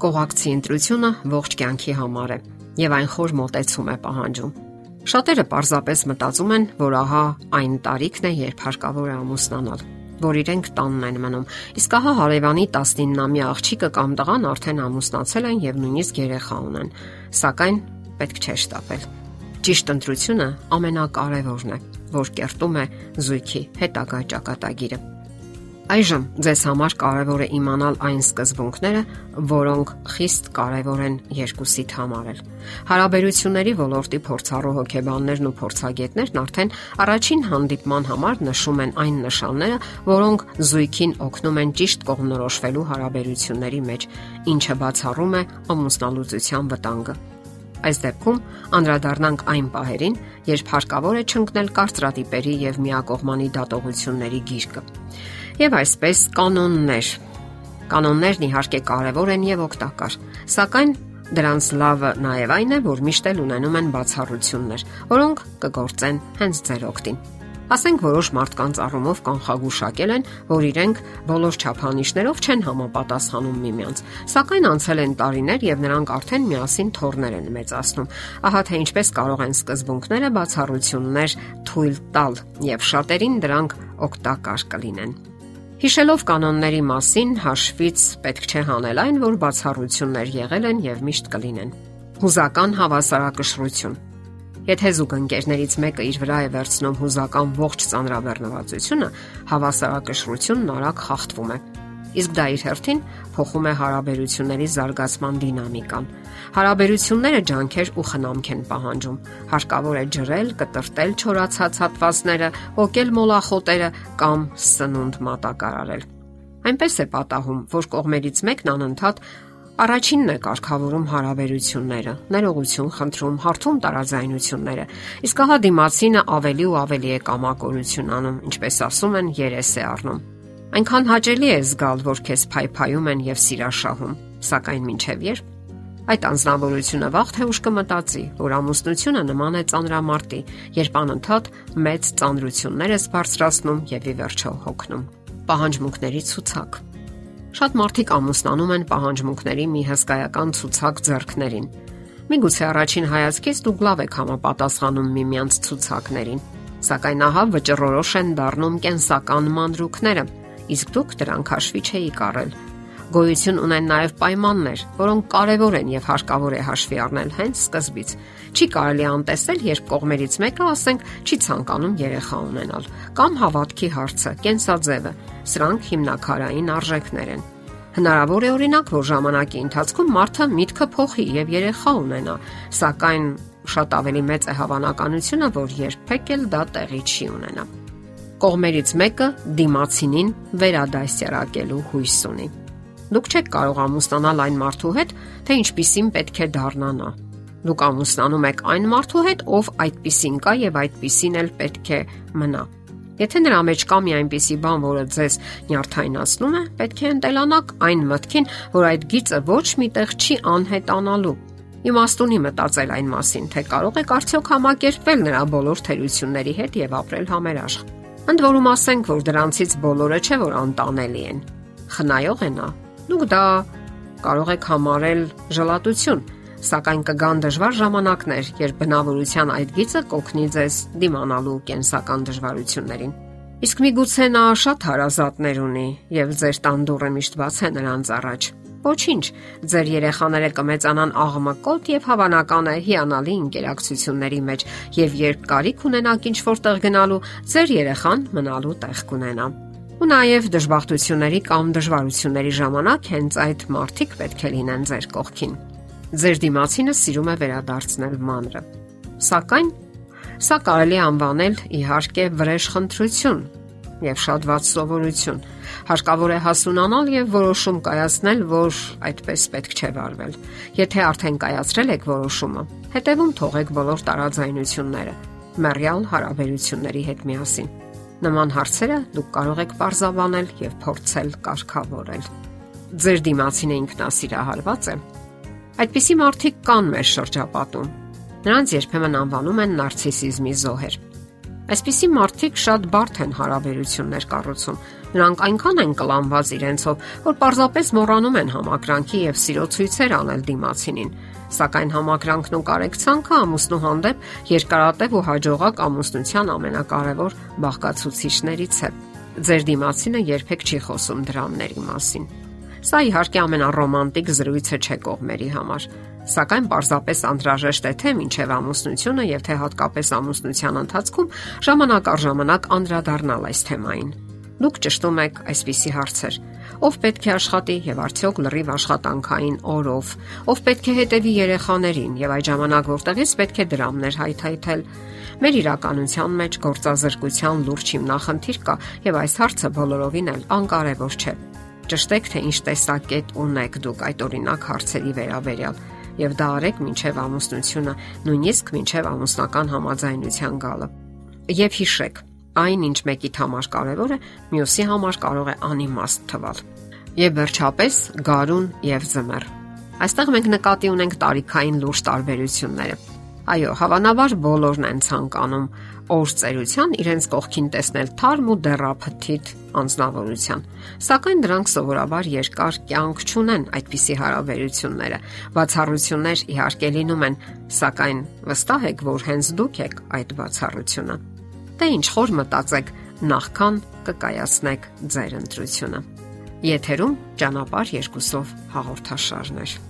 Կողակցի ընտրությունը ողջ կյանքի համար է եւ այն խոր մտածում է պահանջում։ Շատերը պարզապես մտածում են, որ ահա այն տարիքն է, երբ հարկավոր է ամուսնանալ, որ իրենք տանն են մնում։ Իսկ ահա հարևանի 19-ամյա աղջիկը կամ տղան արդեն ամուսնացել են եւ նույնիսկ երեխա ունեն։ Սակայն պետք չէ շտապել։ Ճիշտ ընտրությունը ամենակարևորն է, որ կերտում է զույգի հետագա ճակատագիրը։ Այժմ ձեզ համար կարևոր է իմանալ այն սկզբունքները, որոնք խիստ կարևոր են երկուսիդ համար էլ։ Հարաբերությունների ոլորտի փորձառու հոգեբաններն ու փորձագետներն արդեն առաջին հանդիպման համար նշում են այն նշանները, որոնք զույգին օգնում են ճիշտ կողմնորոշվելու հարաբերությունների մեջ, ինչը բացառում է ամուսնալուծության վտանգը։ Այս դեպքում անդրադառնանք այն պահերին, երբ հարկավոր է չընկնել կարծրատիպերի եւ միակողմանի դատողությունների գիրկը եւ այսպես կանոններ։ Կանոններն իհարկե կարևոր են եւ օգտակար, սակայն դրանց լավը նաեւ այն է, որ միշտ էլ ունենում են բացառություններ, որոնք կգործեն հենց ձեր օգտին։ Ասենք որոշ մարդկանց առումով կանխագուշակել են, որ իրենք բոլոր չափանիշներով չեն համապատասխանում միմյանց, սակայն անցել են տարիներ եւ նրանք արդեն միասին թորներ են մեծացնում։ Ահա թե ինչպես կարող են սկզբունքները բացառություններ թույլ տալ եւ շատերին դրանք օգտակար կլինեն։ Հիշելով կանոնների մասին հաշվից պետք չէ հանել այն, որ բացառություններ եղել են եւ միշտ կլինեն։ Հուզական հավասարակշռություն. Եթե զուգընկերներից մեկը իր վրա է վերցնում հուզական ողջ ծանրաբեռնվածությունը, հավասարակշռությունն արագ խախտվում է իսկ դա իր հերթին փոխում է հարաբերությունների զարգացման դինամիկան։ Հարաբերությունները ջանքեր ու խնամք են պահանջում։ Հարկավոր է ջրել, կտրտել չորացած հատվածները, ոգել մոլախոտերը կամ սնունդ մատակարարել։ Այնպես է պատահում, որ կողմերից մեկն անընդհատ Առաջինն է կարգավորում հարաբերությունները, ներողություն խնդրում, հարթում տարաձայնությունները։ Իսկ ահա դիմացինը ավելի ու ավելի է կամակորություն անում, ինչպես ասում են, երես է առնում։ Այնքան հաճելի է զգալ, որ քեզ փայփայում են եւ սիրաշահում, սակայն ինչև երբ Այդ անznավորությունը վաղ թե ուշ կմտածի, որ ամուսնությունը նման է ծանրամարտի, երբ անընդհատ մեծ ծանրություններ ես բարձրացնում եւ ի վերջո հոգնում։ Պահանջմունքների ցուցակ։ Շատ մարդիկ ամուսնանում են պահանջմունքների մի հսկայական ցուցակ ձեռքներին։ Միգուցե առաջին հայացքից դուք լավ եք համապատասխանում միմյանց ցուցակներին, սակայն ահա վճռորոշ են դառնում կենսական մանրուքները, իսկ դուք դրանք հաշվի չէի կարել։ Գոյություն ունեն նաև պայմաններ, որոնք կարևոր են եւ հարկավոր է հաշվի առնել հենց սկզբից։ Չի կարելի անտեսել, երբ կողմերից մեկը, ասենք, չի ցանկանում երեխա ունենալ, կամ հավատքի հարցը, կենսաձևը։ Սրանք հիմնակարային արժեքներ են։ Հնարավոր է օրինակ, որ ժամանակի ընթացքում մարդը միտքը փոխի եւ երեխա ունենա, սակայն շատ ավելի մեծ է հավանականությունը, որ երբեք էլ դա տեղի չի ունենա կողմերից մեկը դիմացինին վերադասյարակելու հույս ունի։ Դուք չեք կարող ամուսնանալ այն մարդու հետ, թե ինչպիսին պետք է դառնանա։ Դուք ամուսնանում եք այն մարդու հետ, ով այդպիսին կա եւ այդպիսին էլ պետք է մնա։ Եթե նրա մեջ կա մի այնպիսի բան, որը ձեզ նյարդայնացնում է, պետք է ընտելանաք այն մտքին, որ այդ գիծը ոչ միտեղ չի անհետանալու։ Իմաստունի մտածել այն մասին, թե կարող եք արդյոք համակերպվել նրա բոլոր թերությունների հետ եւ ապրել համերաշխ։ Ընդ որում ասենք, որ դրանցից բոլորը չէ որ անտանելի են։ Խնայող է նա։ Դուք դա կարող եք համարել ժլատություն, սակայն կգան դժվար ժամանակներ, երբ բնավորության այդ գիծը կօգնի ձեզ դիմանալու կենսական դժվարություններին։ Իսկ միգուցե նա շատ հարազատներ ունի եւ ձեր տան դուռը միշտ բաց է նրանց առաջ։ Ոչինչ, ձեր երեխաները կմեծանան աղմկոտ եւ հավանական է հիանալի ինտերակցիաների մեջ եւ երբ կարիք ունենաք ինչ-որտեղ գնալու, ձեր երեխան մնալու տեղ կունենա։ Ու նաև դժբախտությունների կամ դժվարությունների ժամանակ հենց այդ մարդիկ պետք է լինեն ձեր կողքին։ Ձեր դիմացինը սիրում է վերադարձնել մանրը։ Սակայն սա կարելի անվանել իհարկե վրեժ խնդրություն եւ շատ ված սովորություն Հարկավոր է հասունանալ եւ որոշում կայացնել, որ այդպես պետք չէ վարվել։ Եթե արդեն կայացրել եք որոշումը, հետևում թողեք բոլոր տարաձայնությունները, մեռյալ հարաբերությունների հետ միասին։ Նման հարցերը դուք կարող եք parzavanել եւ փորձել կարգավորել։ Ձեր դիմացին ինքնասիրահարված է։ Այդպիսի մարդիկ կան մեր շրջապատում։ Նրանց երբեմն անվանում են նարցիսիզմի զոհեր։ Այսպիսի մարդիկ շատ բարդ են հարաբերություններ կառուցում։ Նրանք այնքան են կլանված իրենցով, որ պարզապես մոռանում են համակրանքի եւ սիրո ցույցեր անել դիմացինին։ Սակայն համակրանքն ու կարեկցանքը ամուսնու հանդեպ երկարատև ու հաջողակ ամուսնության ամենակարևոր բաղկացուցիչներից է։ Ձեր դիմացինը երբեք չի խոսում դրամների մասին։ Սա իհարկե ամենառոմանտիկ զրույցը չէ կողմերի համար, սակայն պարզապես անհրաժեշտ է թե մինչև ամուսնությունը եւ թե հատկապես ամուսնության ընթացքում ժամանակ առ ժամանակ անդրադառնալ այս թեմային։ Դուք ճշտում եք այսպիսի հարցեր. Ով պետք է աշխատի եւ արդյոք լրիվ աշխատանքային օրով, ով պետք է հետևի երեխաներին եւ այդ ժամանակ որտեղից պետք է դրամներ հայթայթել։ Մեր իրականության մեջ գործազրկության լուրջ հիմնախնդիր կա եւ այս հարցը բոլորովին էլ անկարևոր չէ։ Ճշտեք թե ինչ տեսակետ ունեք դուք այդ օրինակ հարցերի վերաբերյալ եւ դա արեք մինչեւ ամուսնությունը, նույնիսկ մինչեւ ամուսնական համաձայնության գալը։ Եվ հիշեք, այն ինչ մեկիդ համար կարևոր է, մյուսի համար կարող է անիմաստ թվալ։ Եվ վերջապես գարուն եւ զմեր։ Այստեղ մենք նկատի ունենք տարիքային լուրջ տարբերությունները։ Այո, հավանաբար բոլորն են ցանկանում օր ծերության իրենց կողքին տեսնել թարմ ու դեռափթիթ անznավորության։ Սակայն դրանք սովորաբար երկար կյանք չունեն այդպիսի հարաբերությունները։ Բացառություններ իհարկե լինում են, սակայն վստահ եք, որ հենց դուք եք այդ բացառությունը։ Դե ինչ խոր մտածեք, նախքան կկայացնեք ձեր ընտրությունը։ Եթերում ճանապար երկուսով հաղորդաշարներ։